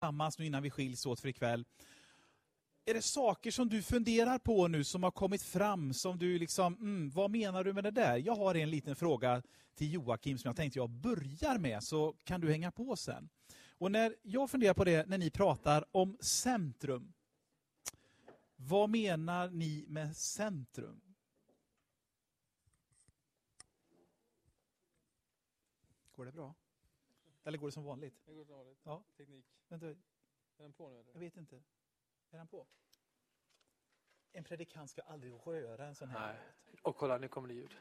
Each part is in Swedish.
tillsammans nu innan vi skiljs åt för ikväll. Är det saker som du funderar på nu som har kommit fram som du liksom, mm, vad menar du med det där? Jag har en liten fråga till Joakim som jag tänkte jag börjar med så kan du hänga på sen. Och när jag funderar på det när ni pratar om centrum. Vad menar ni med centrum? Går det bra? Eller går det som vanligt? Det går som vanligt. Ja. Teknik. Vänta, Är den på nu eller? jag vet inte. Är den på? En predikant ska aldrig röra en sån här. Nej. Och kolla, nu kommer det ljud.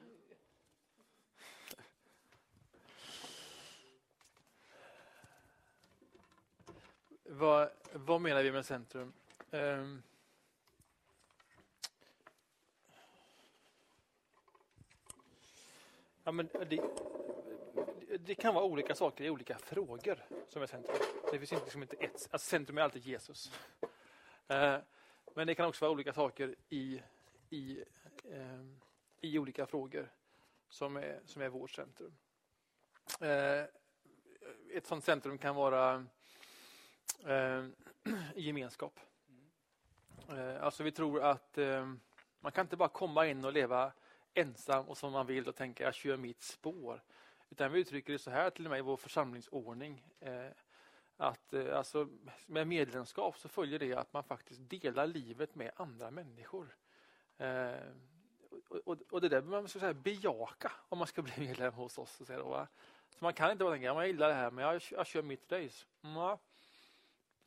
Vad, vad menar vi med centrum? Ehm. ja, men det, det kan vara olika saker i olika frågor som är centrum. Det finns inte, liksom inte ett, alltså centrum är alltid Jesus. Eh, men det kan också vara olika saker i, i, eh, i olika frågor som är, som är vårt centrum. Eh, ett sådant centrum kan vara eh, gemenskap. Eh, alltså vi tror att eh, man kan inte bara komma in och leva ensam och som man vill och tänka jag kör mitt spår. Utan vi uttrycker det så här till och med i vår församlingsordning. Eh, att eh, alltså, med medlemskap så följer det att man faktiskt delar livet med andra människor. Eh, och, och, och det där behöver man ska säga, bejaka om man ska bli medlem hos oss. Så, då, va? så man kan inte bara tänka jag gillar det här men jag, jag kör mitt race. Mm,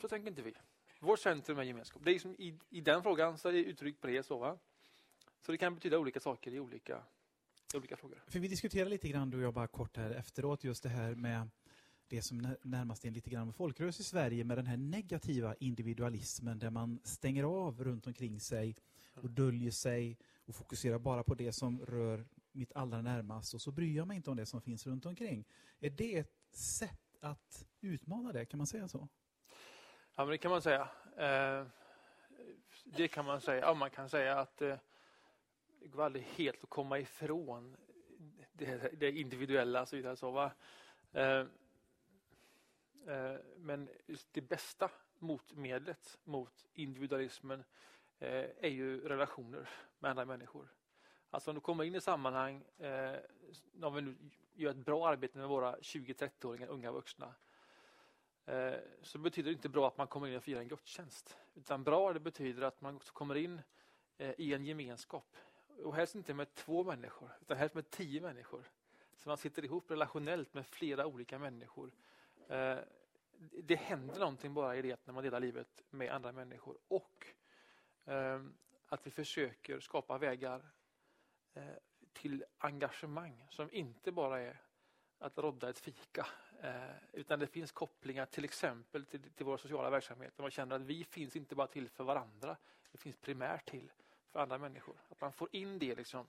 så tänker inte vi. Vårt centrum är gemenskap. Det är liksom i, I den frågan så är det uttryckt på det så. Va? Så det kan betyda olika saker i olika, olika frågor. För vi diskuterade lite grann, du och jag bara kort här efteråt, just det här med det som närmast är lite grann med folkrörelse i Sverige med den här negativa individualismen där man stänger av runt omkring sig och döljer sig och fokuserar bara på det som rör mitt allra närmast och så bryr jag mig inte om det som finns runt omkring. Är det ett sätt att utmana det, kan man säga så? Ja, men det kan man säga. Eh, det kan man säga. Ja, man kan säga att eh, det går aldrig helt att komma ifrån det, det individuella. Så vidare, så, va? Eh, eh, men det bästa motmedlet mot individualismen eh, är ju relationer med andra människor. Alltså om du kommer in i sammanhang, eh, om vi nu gör ett bra arbete med våra 20-30-åringar, unga vuxna, eh, så betyder det inte bra att man kommer in och firar en gudstjänst. Utan bra det betyder att man också kommer in eh, i en gemenskap. Och helst inte med två människor, utan helst med tio människor. Så man sitter ihop relationellt med flera olika människor. Eh, det händer någonting bara i det när man delar livet med andra människor. Och eh, att vi försöker skapa vägar eh, till engagemang som inte bara är att rodda ett fika. Eh, utan det finns kopplingar till exempel till, till våra sociala verksamheter. Man känner att vi finns inte bara till för varandra. Det finns primärt till för andra människor. Att man får in det liksom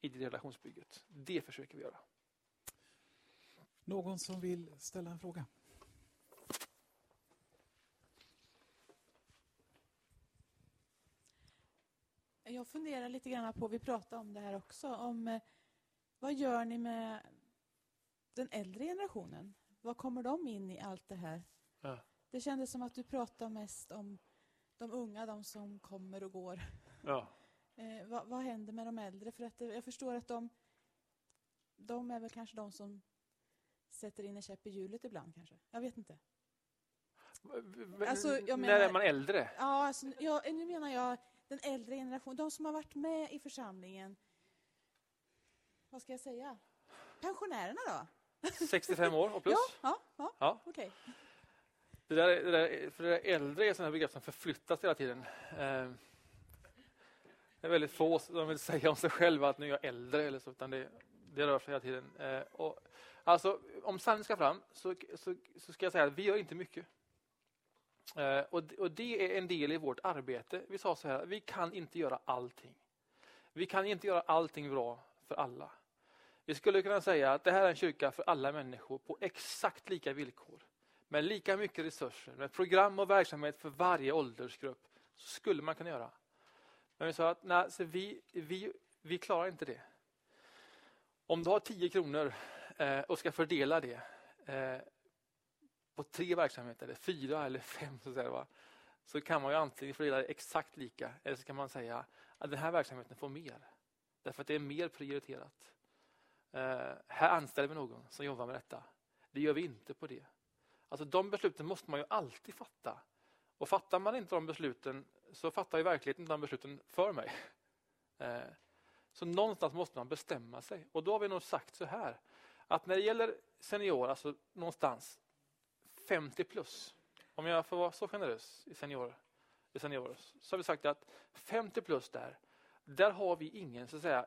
i det relationsbygget. Det försöker vi göra. Någon som vill ställa en fråga? Jag funderar lite grann på, vi pratade om det här också, om eh, vad gör ni med den äldre generationen? Vad kommer de in i allt det här? Ja. Det kändes som att du pratade mest om de unga, de som kommer och går. Ja. Eh, vad, vad, händer med de äldre? För att jag förstår att de, de är väl kanske de som sätter in en käpp i hjulet ibland kanske. Jag vet inte. Alltså, menar, När är man äldre? Ja, alltså, ja, nu menar jag den äldre generationen. De som har varit med i församlingen. Vad ska jag säga? Pensionärerna då? 65 år och plus? Ja, ja, ja. ja. okej. Okay. Det det där, för det där äldre är ett begrepp som förflyttas hela tiden. Det är väldigt få som vill säga om sig själva att nu är jag äldre, eller så, utan det, det rör sig hela tiden. Eh, och, alltså, om sanningen ska fram så, så, så, ska jag säga att vi gör inte mycket. Eh, och, och, det är en del i vårt arbete. Vi sa så här, vi kan inte göra allting. Vi kan inte göra allting bra för alla. Vi skulle kunna säga att det här är en kyrka för alla människor på exakt lika villkor. Med lika mycket resurser, med program och verksamhet för varje åldersgrupp. Så skulle man kunna göra. Men vi sa att nej, så vi, vi, vi klarar inte det. Om du har 10 kronor eh, och ska fördela det eh, på tre verksamheter, eller fyra eller fem, så, säga, va? så kan man ju antingen fördela det exakt lika eller så kan man säga att den här verksamheten får mer. Därför att det är mer prioriterat. Eh, här anställer vi någon som jobbar med detta. Det gör vi inte på det. Alltså de besluten måste man ju alltid fatta. Och fattar man inte de besluten så fattar ju verkligheten de besluten för mig. Eh, så någonstans måste man bestämma sig. Och då har vi nog sagt så här. Att när det gäller senior, alltså någonstans 50 plus. Om jag får vara så generös i senior, i senior så har vi sagt att 50 plus där, där har vi ingen så att säga,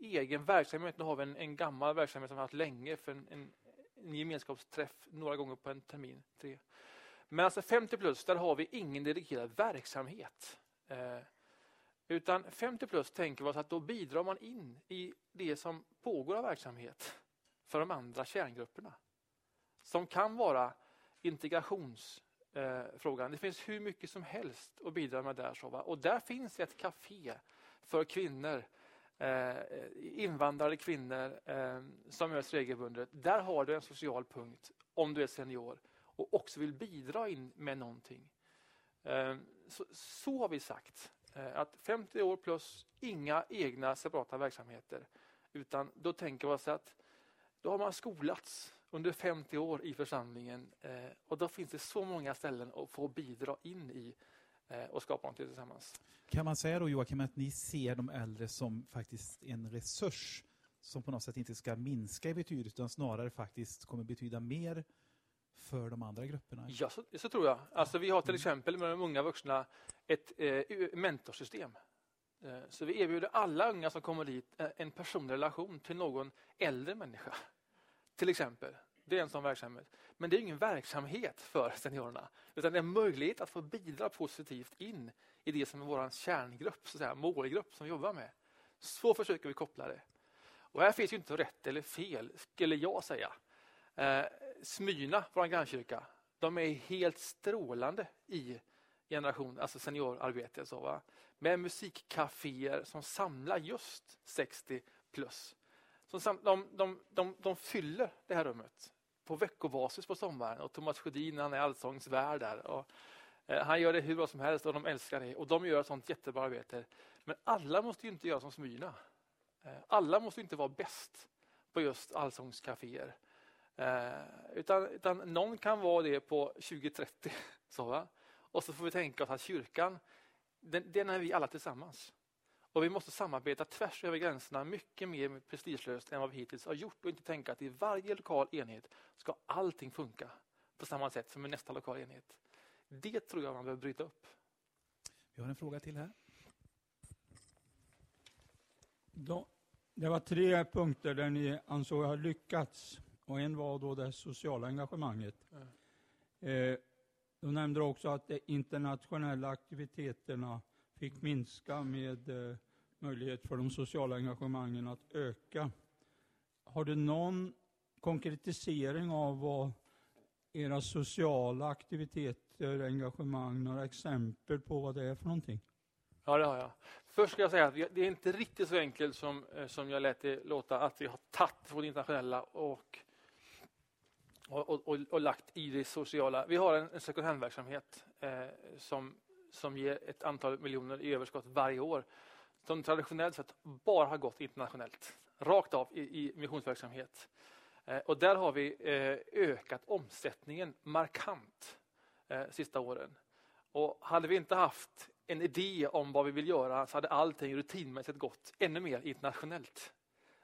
egen verksamhet. Nu har vi en, en gammal verksamhet som vi har haft länge för en, en, en gemenskapsträff några gånger på en termin. Tre. Men alltså 50 plus, där har vi ingen dedikerad verksamhet. Eh, utan 50 plus tänker vi oss att då bidrar man in i det som pågår av verksamhet för de andra kärngrupperna. Som kan vara integrationsfrågan. Eh, det finns hur mycket som helst att bidra med där. Så, va? Och där finns ett café för kvinnor, eh, invandrade kvinnor eh, som möts regelbundet. Där har du en social punkt om du är senior och också vill bidra in med någonting. Ehm, så, så har vi sagt. Eh, att 50 år plus inga egna separata verksamheter. Utan då tänker vi oss att då har man skolats under 50 år i församlingen eh, och då finns det så många ställen att få bidra in i eh, och skapa någonting tillsammans. Kan man säga då Joakim att ni ser de äldre som faktiskt en resurs som på något sätt inte ska minska i betydelse utan snarare faktiskt kommer betyda mer för de andra grupperna? Ja, så, så tror jag. Alltså, vi har till mm. exempel med de unga vuxna ett eh, mentorsystem. Eh, så vi erbjuder alla unga som kommer dit eh, en personlig relation till någon äldre människa. Till exempel. Det är en sån verksamhet. Men det är ingen verksamhet för seniorerna. Utan det är en möjlighet att få bidra positivt in i det som är vår kärngrupp, så att säga, målgrupp som vi jobbar med. Så försöker vi koppla det. Och här finns ju inte rätt eller fel, skulle jag säga. Smyrna, vår grannkyrka, de är helt strålande i generation, alltså seniorarbete. Så, va? Med musikcaféer som samlar just 60 plus. Som de, de, de, de fyller det här rummet på veckobasis på sommaren. Och Thomas Sjödin han är allsångsvärd där. Och, eh, han gör det hur bra som helst och de älskar det. Och de gör ett sånt jättebra arbete. Men alla måste inte göra som Smyrna. Eh, alla måste inte vara bäst på just allsångscaféer. Eh, utan, utan någon kan vara det på 2030. Så, va? Och så får vi tänka oss att kyrkan, den, den är vi alla tillsammans. Och vi måste samarbeta tvärs över gränserna mycket mer prestigelöst än vad vi hittills har gjort och inte tänka att i varje lokal enhet ska allting funka på samma sätt som i nästa lokal enhet. Det tror jag man behöver bryta upp. Vi har en fråga till här. Då, det var tre punkter där ni ansåg ha lyckats och en var då det sociala engagemanget. Mm. Eh, du nämnde också att de internationella aktiviteterna fick minska med eh, möjlighet för de sociala engagemangen att öka. Har du någon konkretisering av vad era sociala aktiviteter, engagemang, några exempel på vad det är för någonting? Ja, det har jag. Först ska jag säga att det är inte riktigt så enkelt som, eh, som jag lät det låta, att vi har tagit från det internationella och, och, och, och, lagt i det sociala. Vi har en, en second hand-verksamhet eh, som som ger ett antal miljoner i överskott varje år som traditionellt sett bara har gått internationellt, rakt av i, i missionsverksamhet. Eh, och där har vi eh, ökat omsättningen markant eh, sista åren. Och hade vi inte haft en idé om vad vi vill göra så hade allting rutinmässigt gått ännu mer internationellt.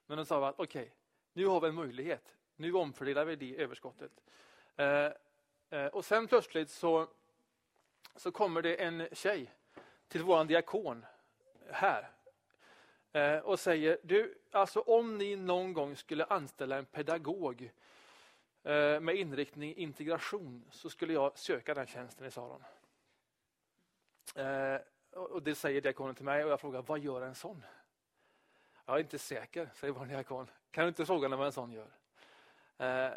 Men då sa vi att okej, okay, nu har vi en möjlighet. Nu omfördelar vi det överskottet. Eh, eh, och sen plötsligt så så kommer det en tjej till vår diakon här eh, och säger, du, alltså om ni någon gång skulle anställa en pedagog med inriktning integration så skulle jag söka den tjänsten i Saron. Och det säger diakonen till mig och jag frågar, vad gör en sån? Jag är inte säker, säger vår diakon. Kan du inte fråga vad en sån gör? Eh,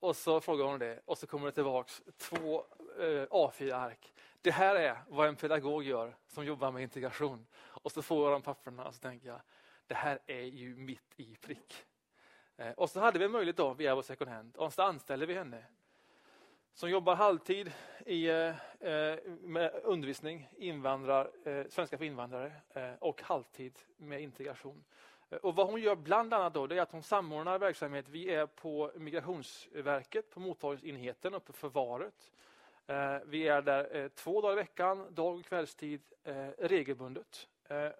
och så frågar hon det och så kommer det tillbaks två eh, A4-ark det här är vad en pedagog gör som jobbar med integration. Och så får jag de papperna och så tänker jag, det här är ju mitt i prick. Eh, och så hade vi en möjlighet då via vår second hand och så anställde vi henne. som jobbar halvtid i, eh, eh, med undervisning, invandrar, eh, svenska för invandrare eh, och halvtid med integration. Och vad hon gör bland annat då, det är att hon samordnar verksamhet. Vi är på Migrationsverket, på mottagningsenheten uppe på förvaret. Eh, vi är där eh, två dagar i veckan, dag och kvällstid, eh, regelbundet.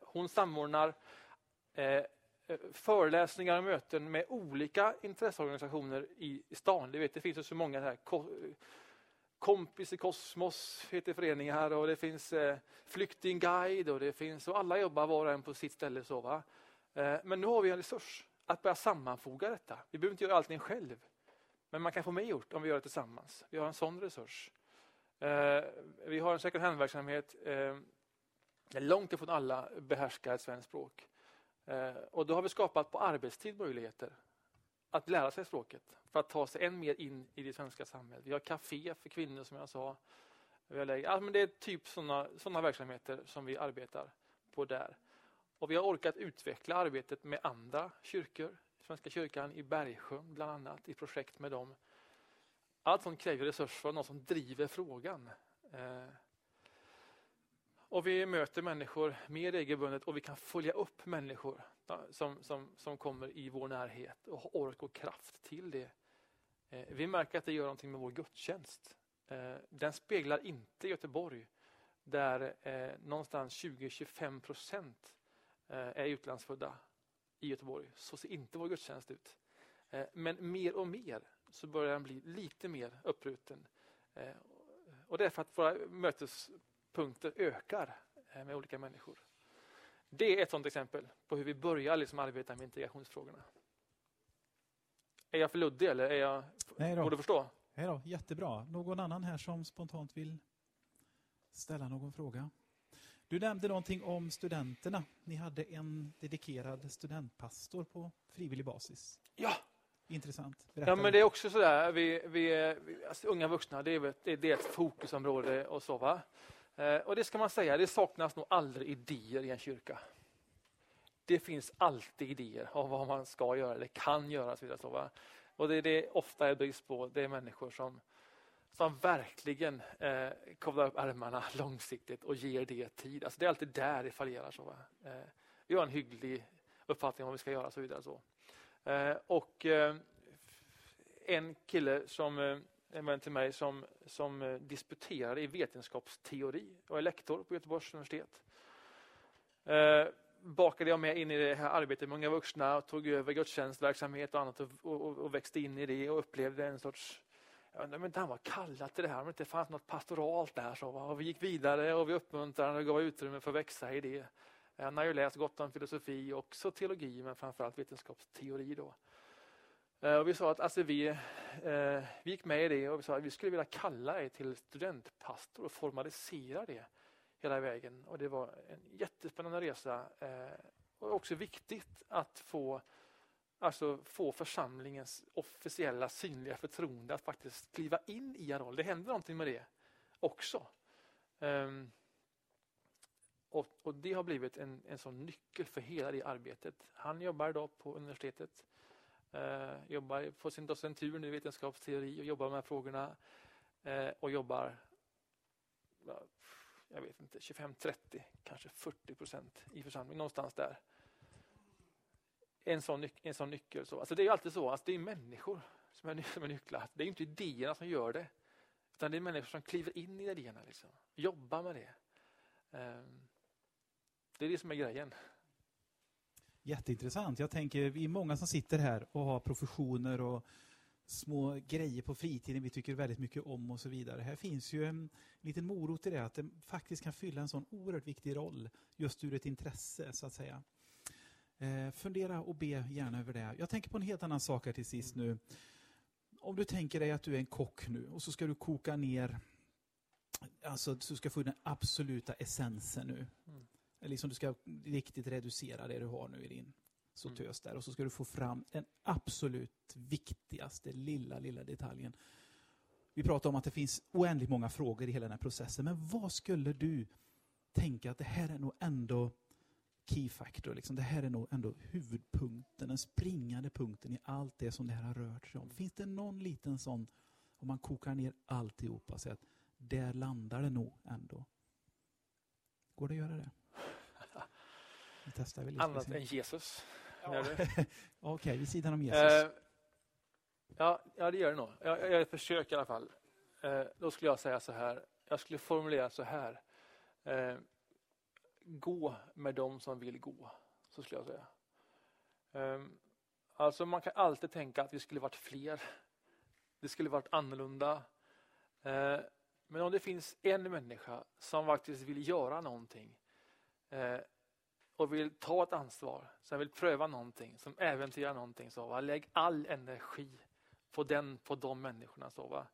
Hon samordnar föreläsningar och möten med olika intresseorganisationer i stan. Det, vet, det finns så många här. Kompis i kosmos heter föreningar och det finns flyktingguide och det finns och alla jobbar var och en på sitt ställe. Så, va? Eh, men nu har vi en resurs att börja sammanfoga detta. Vi behöver inte göra allting själv. Men man kan få mer gjort om vi gör det tillsammans. Vi har en sån resurs. Eh, vi har en second hand-verksamhet. där långt ifrån alla behärskar ett svenskt språk. Och då har vi skapat på arbetstid möjligheter att lära sig språket för att ta sig än mer in i det svenska samhället. Vi har café för kvinnor som jag sa. Vi har läge. Alltså, det är typ sådana såna verksamheter som vi arbetar på där. Och vi har orkat utveckla arbetet med andra kyrkor. Svenska kyrkan i Bergsjön bland annat, i projekt med dem. Allt sånt kräver resurser och någon som driver frågan. Eh, och vi möter människor mer regelbundet och vi kan följa upp människor som, som, som kommer i vår närhet och har ork och kraft till det. Eh, vi märker att det gör någonting med vår gudstjänst. Eh, den speglar inte Göteborg där någonstans 20-25 procent är utlandsfödda i Göteborg. Så ser inte vår gudstjänst ut. Men mer och mer så börjar den bli lite mer uppruten. Och det är för att våra mötes punkter ökar eh, med olika människor. Det är ett sådant exempel på hur vi börjar liksom arbeta med integrationsfrågorna. Är jag för luddig eller är jag... Nej då. Borde förstå? Nej då, jättebra. Någon annan här som spontant vill ställa någon fråga? Du nämnde någonting om studenterna. Ni hade en dedikerad studentpastor på frivillig basis. Ja, Intressant. Berätta. Ja, men det är också sådär, vi, vi, alltså, unga vuxna, det är, det, är ett fokusområde och så va. Eh, och det ska man säga, det saknas nog aldrig idéer i en kyrka. Det finns alltid idéer om vad man ska göra eller kan göra. Så vidare, så, va? Och det är det ofta är brist på, det är människor som, som verkligen eh, kavlar upp ärmarna långsiktigt och ger det tid. Alltså det är alltid där det fallerar. Så, va? Eh, vi har en hygglig uppfattning om vad vi ska göra. Så vidare, så. Eh, och eh, en kille som eh, en vän till mig som, som eh, disputerade i vetenskapsteori och är lektor på Göteborgs universitet. Eh, bakade jag med in i det här arbetet med unga vuxna och tog över gudstjänstverksamhet och annat och, och, och växte in i det och upplevde en sorts jag men han var kallad till det här, om det inte fanns något pastoralt där. Så, och vi gick vidare och vi uppmuntrade och gav utrymme för att växa i det. Eh, han har ju läst gott om filosofi och också teologi, men framförallt vetenskapsteori. Då. Eh, och vi sa att alltså, vi, eh, vi gick med i det och vi sa att vi skulle vilja kalla er till studentpastor och formalisera det hela vägen. Och Det var en jättespännande resa eh, och också viktigt att få, alltså, få församlingens officiella synliga förtroende att faktiskt kliva in i en roll. Det händer någonting med det också. Um, och, och, Det har blivit en, en sån nyckel för hela det arbetet. Han jobbar idag på universitetet uh, jobbar på sin docentur i vetenskapsteori och jobbar med de här frågorna. uh, och jobbar, jag vet inte, 25-30, kanske 40 procent i församlingen, någonstans där. En sån, en sån nyckel. Så. Alltså det är alltid så, alltså det är människor som är, som är nycklar. Det är inte idéerna som gör det. Utan det är människor som kliver in i idéerna, liksom. jobbar med det. Um, det är det som är grejen. Jätteintressant. Jag tänker, vi är många som sitter här och har professioner och små grejer på fritiden vi tycker väldigt mycket om och så vidare. Här finns ju en liten morot i det, att det faktiskt kan fylla en sån oerhört viktig roll just ur ett intresse så att säga. Eh, fundera och be gärna över det. Jag tänker på en helt annan sak här till sist nu. Om du tänker dig att du är en kock nu och så ska du koka ner, alltså du ska få den absoluta essensen nu. Mm liksom du ska riktigt reducera det du har nu i din sautös där. Och så ska du få fram den absolut viktigaste lilla, lilla detaljen. Vi pratar om att det finns oändligt många frågor i hela den här processen. Men vad skulle du tänka att det här är nog ändå key factor. Liksom. Det här är nog ändå huvudpunkten, den springande punkten i allt det som det här har rört sig om. Finns det någon liten sån, Om man kokar ner alltihopa säger att där landar det nog ändå. Går det att göra det? Vi testar väl Annat än Jesus? Ja. Okej, okay, vid sidan om Jesus. Uh, ja, ja, det gör det nog. Jag, jag gör ett försök i alla fall. Uh, då skulle jag säga så här. Jag skulle formulera så här. Uh, gå med dem som vill gå. Så skulle jag säga. Um, alltså man kan alltid tänka att vi skulle varit fler. Det skulle varit annorlunda. Uh, men om det finns en människa som faktiskt vill göra någonting uh, och vill ta ett ansvar, som vill pröva någonting, som äventyrar någonting, så va? lägg all energi på den, på de människorna. Så, va?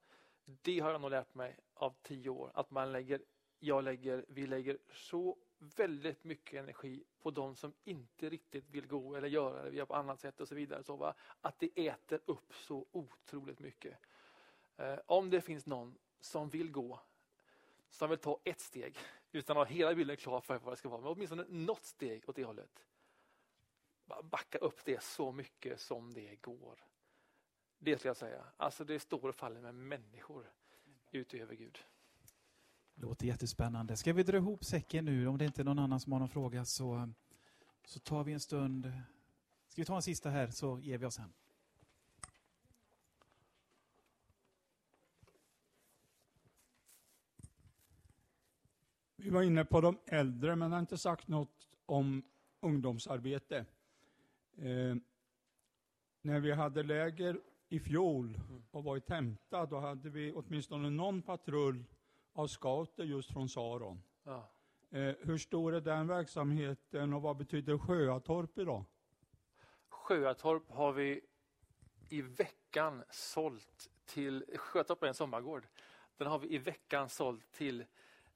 Det har jag nog lärt mig av tio år, att man lägger, jag lägger, vi lägger så väldigt mycket energi på de som inte riktigt vill gå eller göra det, på annat sätt och så vidare. Så, va? Att det äter upp så otroligt mycket. Eh, om det finns någon som vill gå, som vill ta ett steg utan att ha hela bilden klar för vad det ska vara, men åtminstone något steg åt det hållet. Backa upp det så mycket som det går. Det skulle jag säga. Alltså det står och faller med människor utöver Gud. Låter jättespännande. Ska vi dra ihop säcken nu? Om det inte är någon annan som har någon fråga så, så tar vi en stund. Ska vi ta en sista här så ger vi oss sen. Vi var inne på de äldre men har inte sagt något om ungdomsarbete. Eh, när vi hade läger i fjol och var i Temta, då hade vi åtminstone någon patrull av scouter just från Saron. Ja. Eh, hur stor är den verksamheten och vad betyder Sjöatorp idag? Sjöatorp har vi i veckan sålt till, Sjöatorp är en sommargård, den har vi i veckan sålt till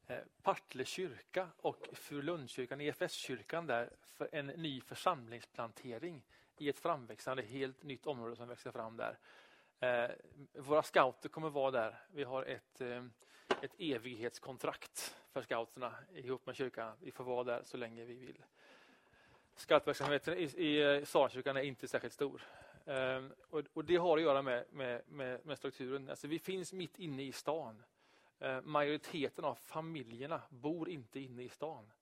eh, Partille kyrka och Furulundskyrkan, EFS-kyrkan där, för en ny församlingsplantering i ett framväxande, helt nytt område som växer fram där. Eh, våra scouter kommer vara där. Vi har ett, eh, ett evighetskontrakt för scouterna ihop med kyrkan. Vi får vara där så länge vi vill. Scoutverksamheten i, i eh, Sarakyrkan är inte särskilt stor. Um, och, och, Det har att göra med, med, med, med strukturen. Alltså, vi finns mitt inne i stan. Uh, majoriteten av familjerna bor inte inne i stan.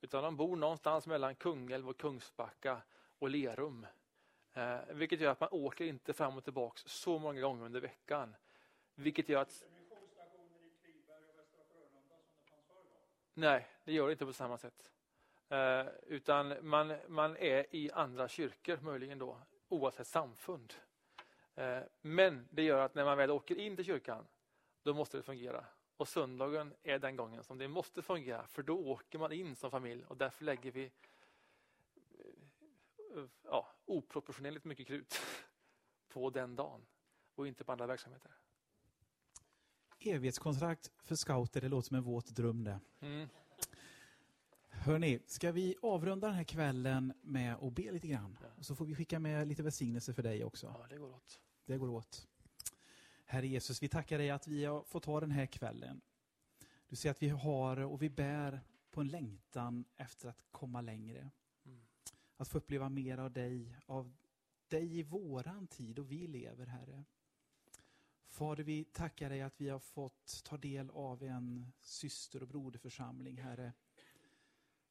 Utan de bor någonstans mellan Kungälv och Kungsbacka och Lerum. Uh, vilket gör att man åker inte fram och tillbaka så många gånger under veckan. Vilket gör att Nej, det gör det inte på samma sätt. Eh, utan man, man är i andra kyrkor möjligen då, oavsett samfund. Eh, men det gör att när man väl åker in till kyrkan, då måste det fungera. Och söndagen är den gången som det måste fungera, för då åker man in som familj och därför lägger vi eh, ja, oproportionerligt mycket krut på den dagen och inte på andra verksamheter. Evighetskontrakt för scouter, det låter som en våt dröm det. Mm. Hörni, ska vi avrunda den här kvällen med att be lite grann? Ja. Och så får vi skicka med lite välsignelse för dig också. Ja, det går åt. Det går åt. Herre Jesus, vi tackar dig att vi har fått ha den här kvällen. Du ser att vi har och vi bär på en längtan efter att komma längre. Mm. Att få uppleva mer av dig, av dig i våran tid och vi lever, Herre. Fader, vi tackar dig att vi har fått ta del av en syster och broderförsamling, Herre.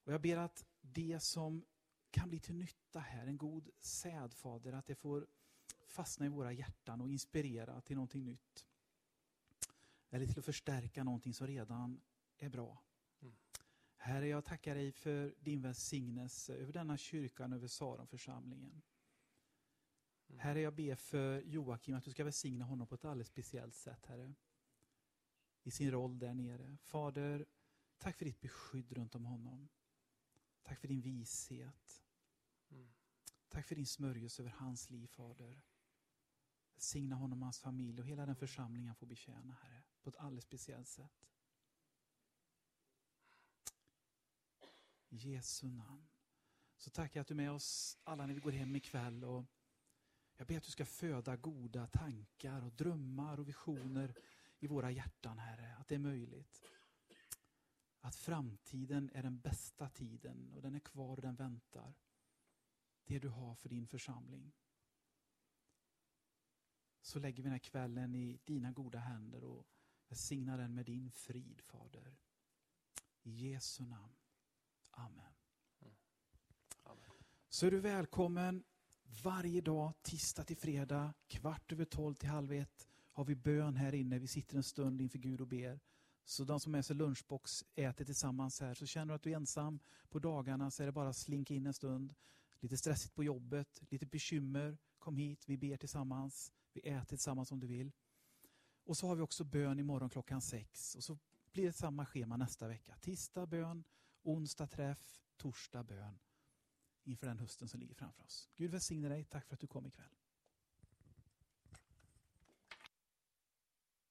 Och jag ber att det som kan bli till nytta här, en god säd, Fader, att det får fastna i våra hjärtan och inspirera till någonting nytt. Eller till att förstärka någonting som redan är bra. Mm. Herre, jag tackar dig för din välsignelse över denna kyrkan, över Saronförsamlingen. Mm. Herre, jag ber för Joakim att du ska välsigna honom på ett alldeles speciellt sätt, Herre. I sin roll där nere. Fader, tack för ditt beskydd runt om honom. Tack för din vishet. Mm. Tack för din smörjelse över hans liv, Fader. Signa honom och hans familj och hela den församling han får betjäna, Herre, på ett alldeles speciellt sätt. I Jesu namn. Så tackar jag att du är med oss alla när vi går hem ikväll. Och jag ber att du ska föda goda tankar och drömmar och visioner i våra hjärtan, Herre. Att det är möjligt. Att framtiden är den bästa tiden och den är kvar och den väntar. Det du har för din församling. så lägger vi den här kvällen i dina goda händer och välsignar den med din frid, Fader. I Jesu namn. Amen. Mm. Amen. Så är du välkommen varje dag, tisdag till fredag, kvart över tolv till halv ett har vi bön här inne. Vi sitter en stund inför Gud och ber. Så de som är sig lunchbox äter tillsammans här. Så känner du att du är ensam på dagarna så är det bara att slinka in en stund. Lite stressigt på jobbet, lite bekymmer. Kom hit, vi ber tillsammans. Vi äter tillsammans om du vill. Och så har vi också bön imorgon klockan sex. Och så blir det samma schema nästa vecka. Tisdag bön, onsdag träff, torsdag bön inför den hösten som ligger framför oss. Gud välsigne dig. Tack för att du kom ikväll.